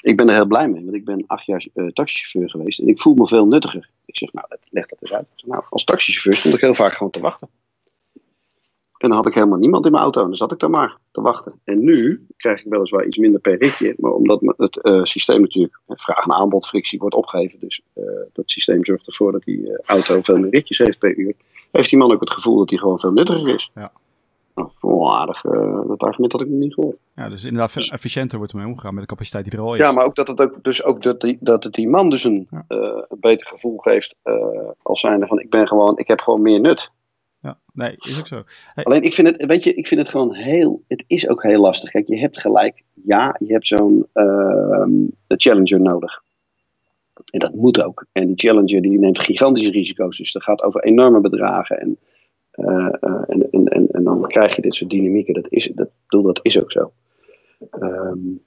ik ben er heel blij mee, want ik ben acht jaar taxichauffeur geweest en ik voel me veel nuttiger. Ik zeg: Nou, leg dat eens uit. Zeg, nou, als taxichauffeur stond ik heel vaak gewoon te wachten. En dan had ik helemaal niemand in mijn auto en dan zat ik daar maar te wachten. En nu krijg ik weliswaar iets minder per ritje, maar omdat het systeem natuurlijk vraag- en aanbodfrictie wordt opgegeven, dus dat systeem zorgt ervoor dat die auto veel meer ritjes heeft per uur heeft die man ook het gevoel dat hij gewoon veel nuttiger is. Ja. Nou, aardig, dat argument had ik nog niet gehoord. Ja, dus inderdaad dus- efficiënter wordt ermee omgegaan met de capaciteit die er al is. Ja, maar ook dat het, ook, dus ook dat, die, dat het die man dus een, ja. een beter gevoel geeft als zijnde van ik ben gewoon, ik heb gewoon meer nut. Ja, nee, is ook zo. Alleen ik vind het, weet je, ik vind het gewoon heel, het is ook heel lastig. Kijk, je hebt gelijk, ja, je hebt zo'n ehm, challenger nodig. En dat moet ook. En die Challenger die neemt gigantische risico's. Dus dat gaat over enorme bedragen. En, uh, uh, en, en, en, dan krijg je dit soort dynamieken. Dat is, dat, bedoel, dat is ook zo. Um,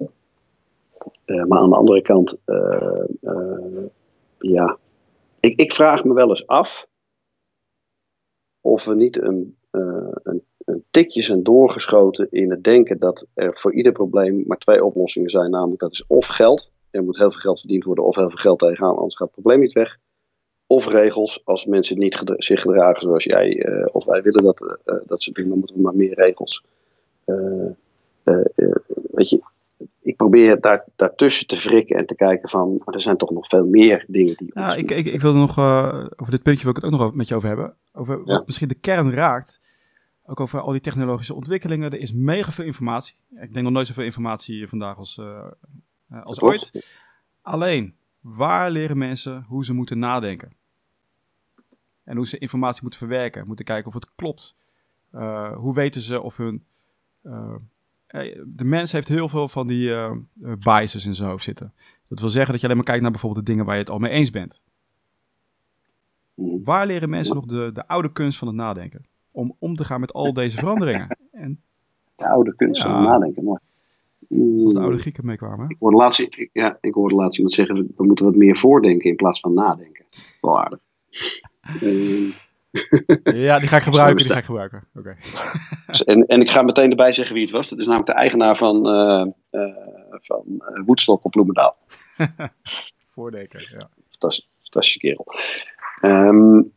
uh, maar aan de andere kant, ja. Ik, ik vraag me wel eens af of we niet een, een, een tikje zijn doorgeschoten in het denken dat er voor ieder probleem maar twee oplossingen zijn. Namelijk dat is of geld er moet heel veel geld verdiend worden of heel veel geld tegenaan, anders gaat het probleem niet weg. Of regels, als mensen niet zich gedragen zoals jij uh, of wij willen dat, uh, dat ze doen, dan moeten we maar meer regels. Weet je, ik probeer daar, daartussen te wrikken en te kijken van, maar er zijn toch nog veel meer dingen die... Ja, ik, ik, ik wilde nog, over dit puntje wil ik het ook nog met je over hebben. Over wat ja. misschien de kern raakt. Ook over al die technologische ontwikkelingen. Er is mega veel informatie. Ik denk nog nooit zoveel informatie vandaag als, uh, als ooit. Alleen, waar leren mensen hoe ze moeten nadenken? En hoe ze informatie moeten verwerken, moeten kijken of het klopt. Uh, hoe weten ze of hun. Uh, de mens heeft heel veel van die biases in zijn hoofd zitten. Dat wil zeggen dat je alleen maar kijkt naar bijvoorbeeld de dingen waar je het al mee eens bent. Waar leren mensen nog de, de oude kunst van het nadenken? Om om te gaan met al deze veranderingen. En, de oude kunst ja, van het nadenken, mooi. Zoals de oude Grieken meekwamen. Ik hoorde laatst, ik, ja, ik hoorde laatst iemand zeggen, we moeten wat meer voordenken in plaats van nadenken. Wel aardig. uh, [LAUGHS] ja, die ga ik gebruiken, die ga ik gebruiken. Oké. Okay. en, en ik ga meteen erbij zeggen wie het was. Dat is namelijk de eigenaar van, uh, uh, van Woodstock op Bloemendaal. [LAUGHS] voordenken, ja. Fantastisch, fantastische kerel. Um,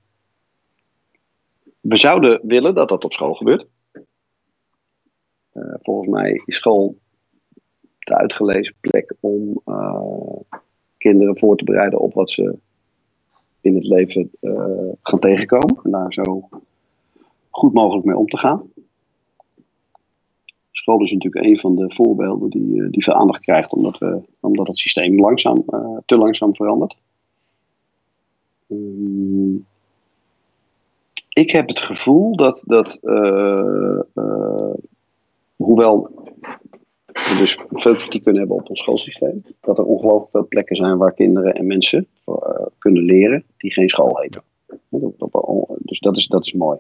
we zouden willen dat dat op school gebeurt. Uh, volgens mij is school de uitgelezen plek om kinderen voor te bereiden op wat ze in het leven uh, gaan tegenkomen. En daar zo goed mogelijk mee om te gaan. School is natuurlijk een van de voorbeelden die, die veel aandacht krijgt, omdat, we, omdat het systeem langzaam, te langzaam verandert. Um, ik heb het gevoel dat, dat hoewel we dus veel kritiek kunnen hebben op ons schoolsysteem, dat er ongelooflijk veel plekken zijn waar kinderen en mensen uh, kunnen leren die geen school heten. Dus dat is, dat is mooi.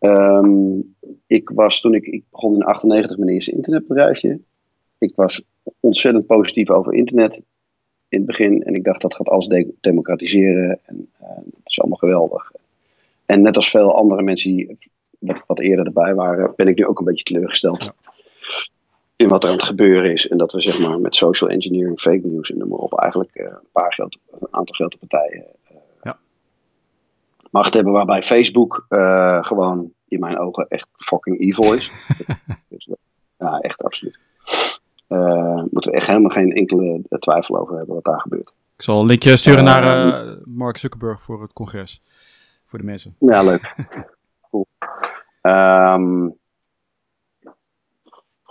Um, ik was toen ik, ik begon in 98 mijn eerste internetbedrijfje. Ik was ontzettend positief over internet in het begin. En ik dacht dat gaat alles de democratiseren. En uh, dat is allemaal geweldig. En net als veel andere mensen die wat, wat eerder erbij waren, ben ik nu ook een beetje teleurgesteld. Ja. In wat er aan het gebeuren is. En dat we zeg maar met social engineering, fake news en noem maar op, eigenlijk uh, een, paar grote, een aantal grote partijen uh, ja. macht hebben. Waarbij Facebook uh, gewoon in mijn ogen echt fucking evil is. [LAUGHS] dus, ja, echt absoluut. Uh, moeten we echt helemaal geen enkele twijfel over hebben wat daar gebeurt. Ik zal een linkje sturen naar uh, Mark Zuckerberg voor het congres. Voor de mensen. Ja, leuk. cool. [LAUGHS] Um,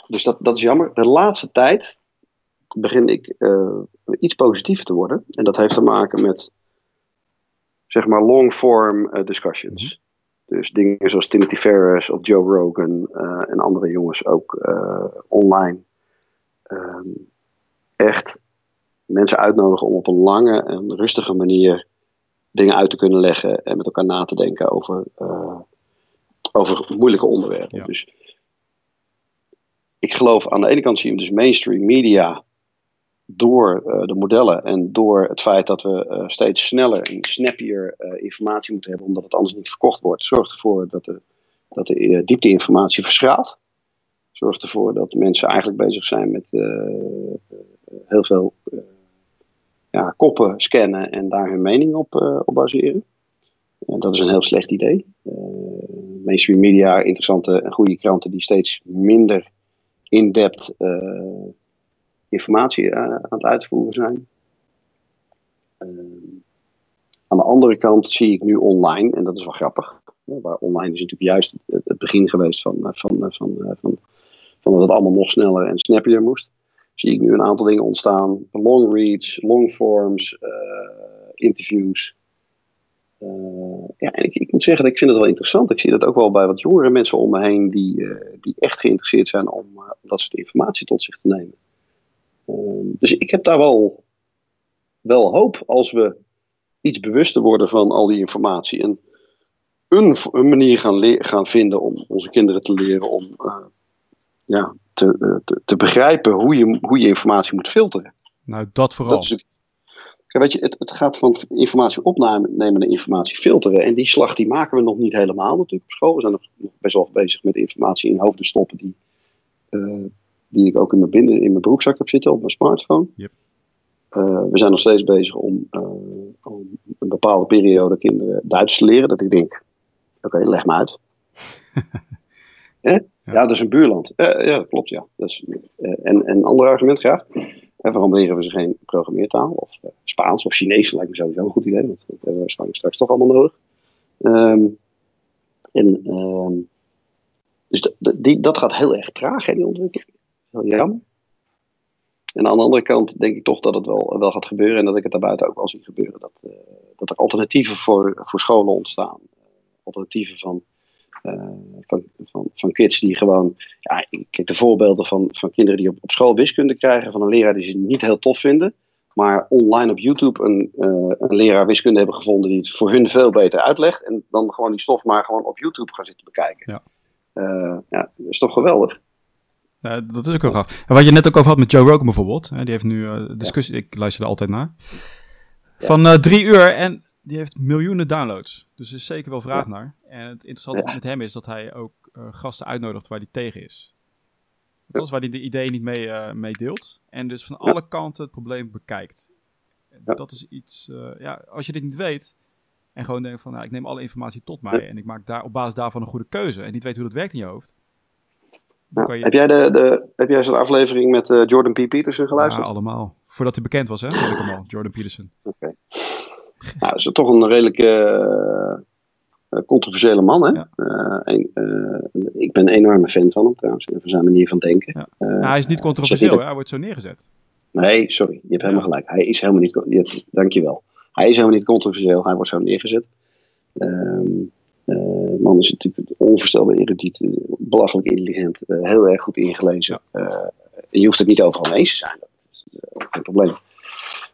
dus dat, dat is jammer. De laatste tijd begin ik uh, iets positiever te worden. En dat heeft te maken met, zeg maar, long-form uh, discussions. Mhm. Dus dingen zoals Timothy Ferris of Joe Rogan uh, en andere jongens ook online. Um, echt mensen uitnodigen om op een lange en rustige manier dingen uit te kunnen leggen en met elkaar na te denken over, over moeilijke onderwerpen. Ja. Dus ik geloof aan de ene kant zie je dus mainstream media door uh, de modellen en door het feit dat we uh, steeds sneller en snappier uh, informatie moeten hebben, omdat het anders niet verkocht wordt, zorgt ervoor dat de, dat de diepteinformatie verschraalt. Zorgt ervoor dat mensen eigenlijk bezig zijn met heel veel ja, koppen scannen en daar hun mening op, op baseren. Dat is een heel slecht idee. mainstream media, interessante en goede kranten die steeds minder in-depth informatie uh, aan het uitvoeren zijn. Uh, aan de andere kant zie ik nu online, en dat is wel grappig, waar online is natuurlijk juist het, begin geweest van, van, van, van, van, dat het allemaal nog sneller en snappier moest. Zie ik nu een aantal dingen ontstaan. Long reads, long forms, interviews. Uh, ja, en ik, ik, moet zeggen, dat ik vind het wel interessant. Ik zie dat ook wel bij wat jongere mensen om me heen die, uh, die echt geïnteresseerd zijn om, uh, om dat soort informatie tot zich te nemen. Ehm, dus ik heb daar wel, wel hoop als we iets bewuster worden van al die informatie. En een, een manier gaan, gaan vinden om onze kinderen te leren om ja, te, te, te, begrijpen hoe je, hoe je informatie moet filteren. Nou, dat vooral. Dat is, weet je, het, het gaat van informatie opnemen naar informatie filteren. En die slag die maken we nog niet helemaal natuurlijk op school. We zijn nog best wel bezig met informatie in hoofden stoppen die, uh, die ik ook in mijn, binnen, in mijn broekzak heb zitten op mijn smartphone. Yep. Uh, we zijn nog steeds bezig om, uh, om, een bepaalde periode kinderen Duits te leren. Dat ik denk, oké, okay, leg me uit. [LAUGHS] eh? ja. ja. dat is een buurland. Ja, klopt, ja. Dat is, en, een ander argument graag. Waarom leren we ze geen programmeertaal? Of Spaans of Chinees lijkt me sowieso een goed idee. Want dat hebben we waarschijnlijk straks toch allemaal nodig. Um, en, um, dus die, dat gaat heel erg traag, hè, die ontwikkeling heel jammer. En aan de andere kant denk ik toch dat het wel, wel gaat gebeuren en dat ik het daarbuiten ook wel zie gebeuren. Dat, uh, dat er alternatieven voor, voor scholen ontstaan. alternatieven van, van, van, van kids die gewoon. Ja, kijk, de voorbeelden van, van kinderen die op, op school wiskunde krijgen van een leraar die ze niet heel tof vinden. Maar online op YouTube een, uh, een leraar wiskunde hebben gevonden die het voor hun veel beter uitlegt. En dan gewoon die stof maar gewoon op YouTube gaan zitten bekijken. Ja, ja dat is toch geweldig. Dat is ook wel gaaf. En wat je net ook over had met Joe Rogan bijvoorbeeld. Hè, die heeft nu uh, discussie, ik luister er altijd naar. Van uh, drie uur en die heeft miljoenen downloads. Dus er is zeker wel vraag naar. En het interessante met hem is dat hij ook gasten uitnodigt waar hij tegen is. Dat is waar hij de ideeën niet mee, mee deelt. En dus van alle kanten het probleem bekijkt. Dat is iets, ja, als je dit niet weet en gewoon denkt van, nou, ik neem alle informatie tot mij en ik maak daar op basis daarvan een goede keuze en niet weet hoe dat werkt in je hoofd heb jij, de, de, heb jij zo'n aflevering met Jordan P. Peterson geluisterd? Ja, allemaal. Voordat hij bekend was, hè? Dat ik hem al, Jordan Peterson. Oké. Okay. Nou, dat is toch een redelijk uh, controversiële man, hè? Ja. Een, ik ben een enorme fan van hem, trouwens. Van zijn manier van denken. Ja. Nou, hij is niet controversieel? Hij wordt zo neergezet. Nee, sorry. Je hebt helemaal gelijk. Hij is helemaal niet... Je, dankjewel. Hij is helemaal niet controversieel. Hij wordt zo neergezet. Um, man is natuurlijk onvoorstelbaar erudiet, eh, belachelijk intelligent, heel erg goed ingelezen. Je hoeft het niet overal mee eens te zijn, dat is geen probleem.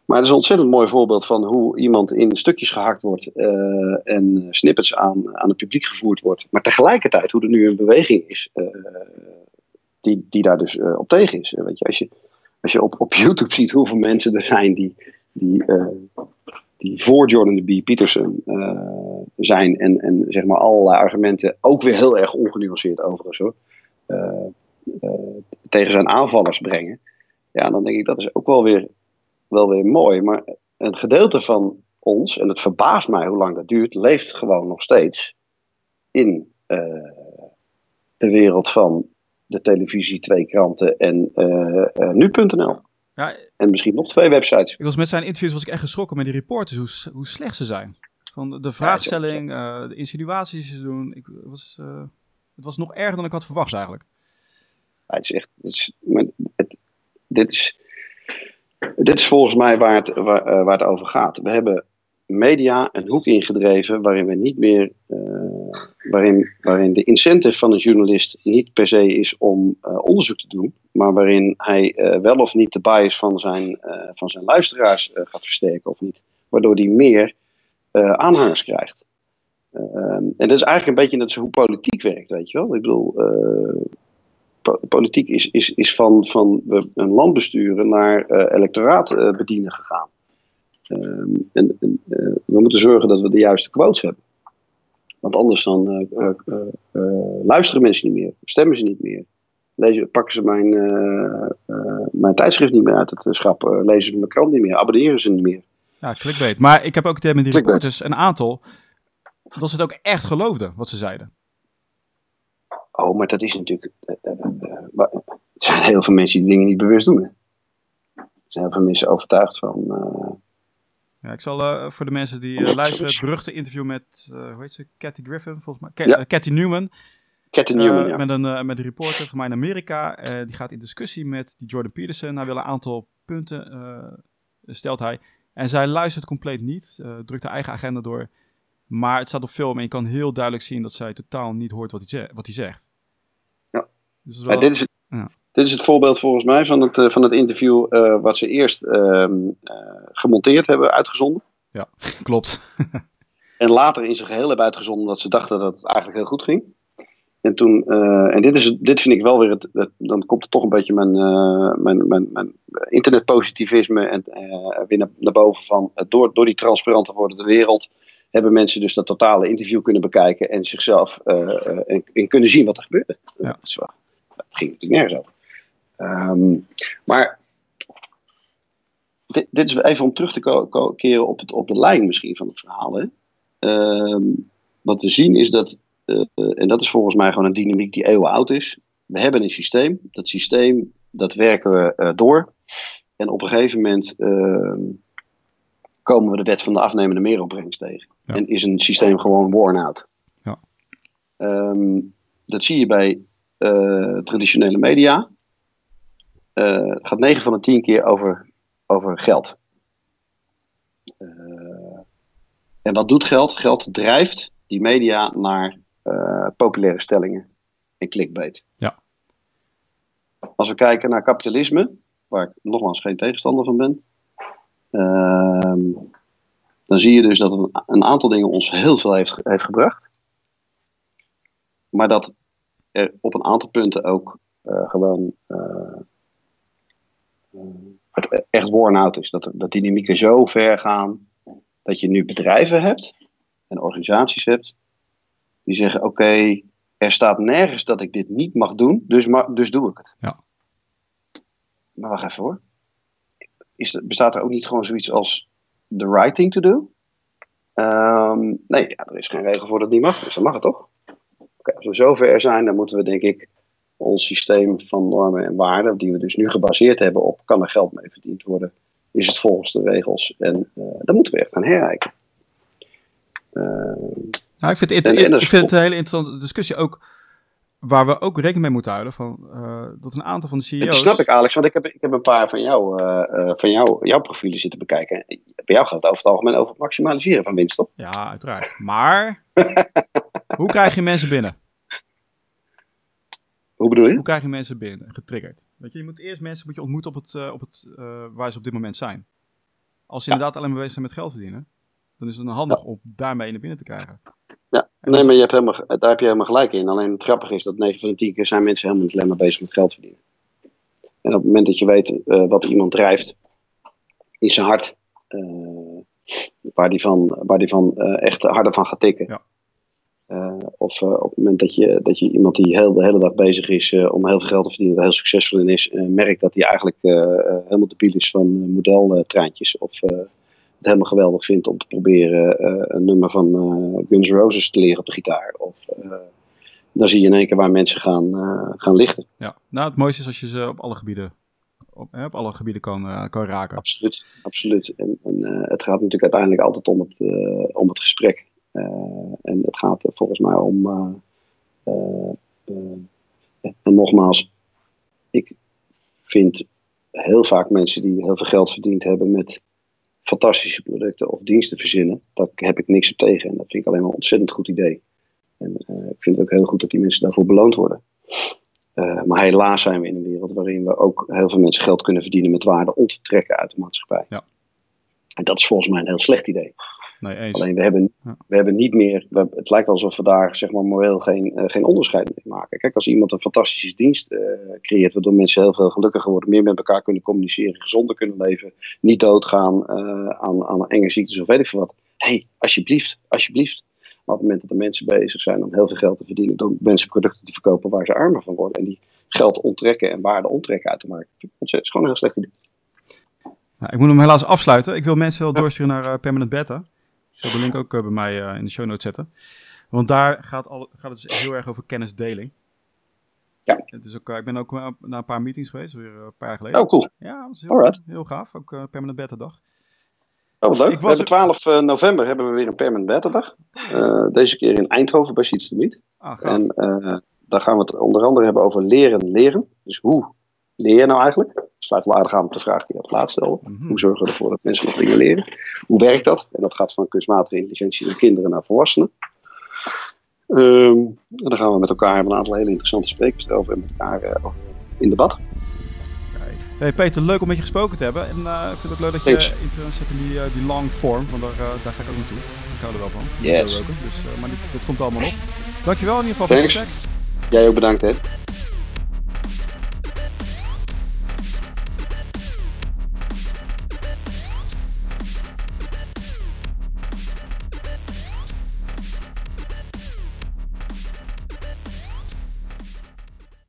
Maar het is een ontzettend mooi voorbeeld van hoe iemand in stukjes gehakt wordt en snippets aan, aan het publiek gevoerd wordt. Maar tegelijkertijd hoe er nu een beweging is die, die daar dus op tegen is. Weet je, als je, als je op, op YouTube ziet hoeveel mensen er zijn die, die die voor Jordan B. Peterson zijn. En, en zeg maar allerlei argumenten, ook weer heel erg ongenuanceerd overigens hoor, tegen zijn aanvallers brengen. Ja, dan denk ik dat is ook wel weer, wel weer mooi. Maar een gedeelte van ons, en het verbaast mij hoe lang dat duurt, leeft gewoon nog steeds in de wereld van de televisie, twee kranten en nu.nl. Ja, en misschien nog twee websites. Ik was met zijn interviews was ik echt geschrokken met die reporters, hoe, hoe slecht ze zijn. Van de vraagstelling, de insinuaties die ze doen. Ik, was, het was nog erger dan ik had verwacht eigenlijk. Ja, het is echt, het is, het, dit, is, dit is volgens mij waar het, waar, waar het over gaat. We hebben media een hoek ingedreven waarin we niet meer, uh, waarin, waarin de incentive van een journalist niet per se is om uh, onderzoek te doen, maar waarin hij wel of niet de bias van zijn, van zijn luisteraars gaat versterken of niet, waardoor hij meer aanhangers krijgt. en dat is eigenlijk een beetje net zo hoe politiek werkt, weet je wel. Ik bedoel, politiek is, is, is van, van een land besturen naar electoraat bedienen gegaan. Ehm, en, en eh, we moeten zorgen dat we de juiste quotes hebben. Want anders dan eh, eh, luisteren mensen niet meer, stemmen ze niet meer. Lezen, pakken ze mijn, mijn tijdschrift niet meer uit het schap, lezen ze mijn krant niet meer, abonneren ze niet meer. Ja, clickbait. Maar ik heb ook met die reporters een aantal dat ze het ook echt geloofden wat ze zeiden. Oh, maar dat is natuurlijk. er zijn heel veel mensen die dingen niet bewust doen. Er zijn heel veel mensen overtuigd van. Ja, ik zal uh, voor de mensen die uh, luisteren het beruchte interview met, uh, hoe heet ze, Cathy Griffin, volgens mij, Cat, ja. Cathy Newman. Cathy Newman, ja. Met een, met een reporter van mij in Amerika. die gaat in discussie met die Jordan Peterson. Hij wil een aantal punten, stelt hij. En zij luistert compleet niet, drukt haar eigen agenda door. Maar het staat op film en je kan heel duidelijk zien dat zij totaal niet hoort wat hij, wat hij zegt. Dus wel... dit is het, ja. Dit is het voorbeeld volgens mij van het, eh, van het interview uh, wat ze eerst uh, gemonteerd hebben, uitgezonden. Ja, [LAUGHS] klopt. [LAUGHS] en later in zijn geheel hebben uitgezonden omdat ze dachten dat het eigenlijk heel goed ging. En toen, en dit, is, dit vind ik wel weer, het, dan komt er toch een beetje mijn, mijn, mijn, mijn internetpositivisme en, weer naar, naar, boven van, door, door die transparante wordende wereld hebben mensen dus dat totale interview kunnen bekijken en zichzelf en, en, kunnen zien wat er gebeurde. Ja. Dat, dat ging natuurlijk nergens over. Um, maar dit, dit, is even om terug te keren op, het, op de lijn misschien van het verhaal. Hè. Um, wat we zien is dat, uh, en dat is volgens mij gewoon een dynamiek die eeuwen oud is. We hebben een systeem. Dat systeem, dat werken we uh, door. En op een gegeven moment uh, komen we de wet van de afnemende meeropbrengst tegen. Ja. En is een systeem gewoon worn out. Ja. Um, dat zie je bij traditionele media uh, gaat 9 van de 10 keer over, over geld. Uh, en wat doet geld? Geld drijft die media naar populaire stellingen en clickbait. Ja. Als we kijken naar kapitalisme, waar ik nogmaals geen tegenstander van ben, ehm, dan zie je dus dat een, een, aantal dingen ons heel veel heeft, heeft gebracht. Maar dat er op een aantal punten ook gewoon het echt worn-out is. Dat, dat dynamieken zo ver gaan dat je nu bedrijven hebt en organisaties hebt die zeggen: Oké, er staat nergens dat ik dit niet mag doen, dus, dus doe ik het. Ja. Maar wacht even hoor. Is, bestaat er ook niet gewoon zoiets als the right thing to do? Um, nee, ja, er is geen regel voor dat het niet mag, dus dan mag het toch? Als we zover zijn, dan moeten we denk ik ons systeem van normen en waarden, die we dus nu gebaseerd hebben op kan er geld mee verdiend worden, is het volgens de regels. En uh, dan moeten we echt gaan herrijken. Uh, nou, ik vind het, en, en ik vind het een hele interessante discussie ook. Waar we ook rekening mee moeten houden van uh, dat een aantal van de CEO's. Dat snap ik, Alex, want ik heb, ik heb een paar van, jou, van jou, jouw profielen zitten bekijken. Bij jou gaat het over het algemeen over het maximaliseren van winst, toch? Ja, uiteraard. Maar [LAUGHS] hoe krijg je mensen binnen? Hoe bedoel je? Hoe krijg je mensen binnen, getriggerd? Weet je, je moet eerst mensen moet je ontmoeten op het, uh, op het uh, waar ze op dit moment zijn. Als ze inderdaad alleen maar bezig zijn met geld verdienen, dan is het handig ja. om daarmee naar binnen te krijgen. Ja, nee, maar je hebt helemaal, daar heb je helemaal gelijk in. Alleen het grappige is dat 9 van de 10 keer zijn mensen helemaal niet alleen maar bezig met geld verdienen. En op het moment dat je weet uh, wat iemand drijft in zijn hart, waar die van, waar die van echt harder van gaat tikken. Ja uh, of uh, op het moment dat je, dat je iemand die heel, de hele dag bezig is uh, om heel veel geld te verdienen, er heel succesvol in is, merkt dat hij eigenlijk helemaal debiel is van modeltreintjes. Of het helemaal geweldig vindt om te proberen een nummer van Guns N' Roses te leren op de gitaar. Of dan zie je in één keer waar mensen gaan, gaan lichten. Ja, nou het mooiste is als je ze op alle gebieden op, op alle gebieden kan, kan raken. Absoluut, absoluut. En, en het gaat natuurlijk uiteindelijk altijd om het, om het gesprek. En het gaat volgens mij om. en nogmaals, ik vind heel vaak mensen die heel veel geld verdiend hebben met fantastische producten of diensten verzinnen. Daar heb ik niks op tegen. En dat vind ik alleen maar een ontzettend goed idee. En uh, ik vind het ook heel goed dat die mensen daarvoor beloond worden. Uh, maar helaas zijn we in een wereld waarin we ook heel veel mensen geld kunnen verdienen met waarde om te trekken uit de maatschappij. Ja. En dat is volgens mij een heel slecht idee. Nee, eens. Alleen we hebben, we hebben niet meer, we, het lijkt alsof we daar zeg maar moreel geen, uh, geen onderscheid mee maken. Kijk, als iemand een fantastische dienst uh, creëert, waardoor mensen heel veel gelukkiger worden, meer met elkaar kunnen communiceren, gezonder kunnen leven, niet doodgaan uh, aan, aan enge ziektes of weet ik veel wat. Hé, hey, alsjeblieft, alsjeblieft. Maar op het moment dat er mensen bezig zijn om heel veel geld te verdienen, door mensen producten te verkopen waar ze armer van worden en die geld onttrekken en waarde onttrekken uit te maken, dat is gewoon een heel slecht idee. Nou, ik moet hem helaas afsluiten. Ik wil mensen wel doorsturen naar Permanent Beta. Ik zal de link ook uh, bij mij uh, in de show notes zetten. Want daar gaat, al, gaat het dus heel erg over kennisdeling. Ja. Het is ook, uh, ik ben ook naar een paar meetings geweest, weer een paar jaar geleden. Oh, cool. Ja, dat is heel, heel gaaf. Ook Permanent Beta dag. Oh, wat leuk. Ik we hebben 12 er... november hebben we weer een Permanent Beta dag. deze keer in Eindhoven bij Seeds Meet. Ah, en daar gaan we het onder andere hebben over leren leren. Dus hoe leer je nou eigenlijk? Dat sluit wel aardig aan op de vraag die je op laatst stelde. Mm -hmm. Hoe zorgen we ervoor dat mensen nog dingen leren? Hoe werkt dat? En dat gaat van kunstmatige intelligentie naar kinderen naar volwassenen. Um, en dan gaan we met elkaar hebben een aantal hele interessante sprekers erover en met elkaar uh, in debat. Hey Peter, leuk om met je gesproken te hebben. En uh, ik vind het leuk dat je interesse hebt in die, uh, die long form, want daar, daar ga ik ook naartoe. Ik hou er wel van. Yes. Dus, maar dit, dit, komt allemaal op. Dankjewel in ieder geval voor het gesprek. Jij ook bedankt hè.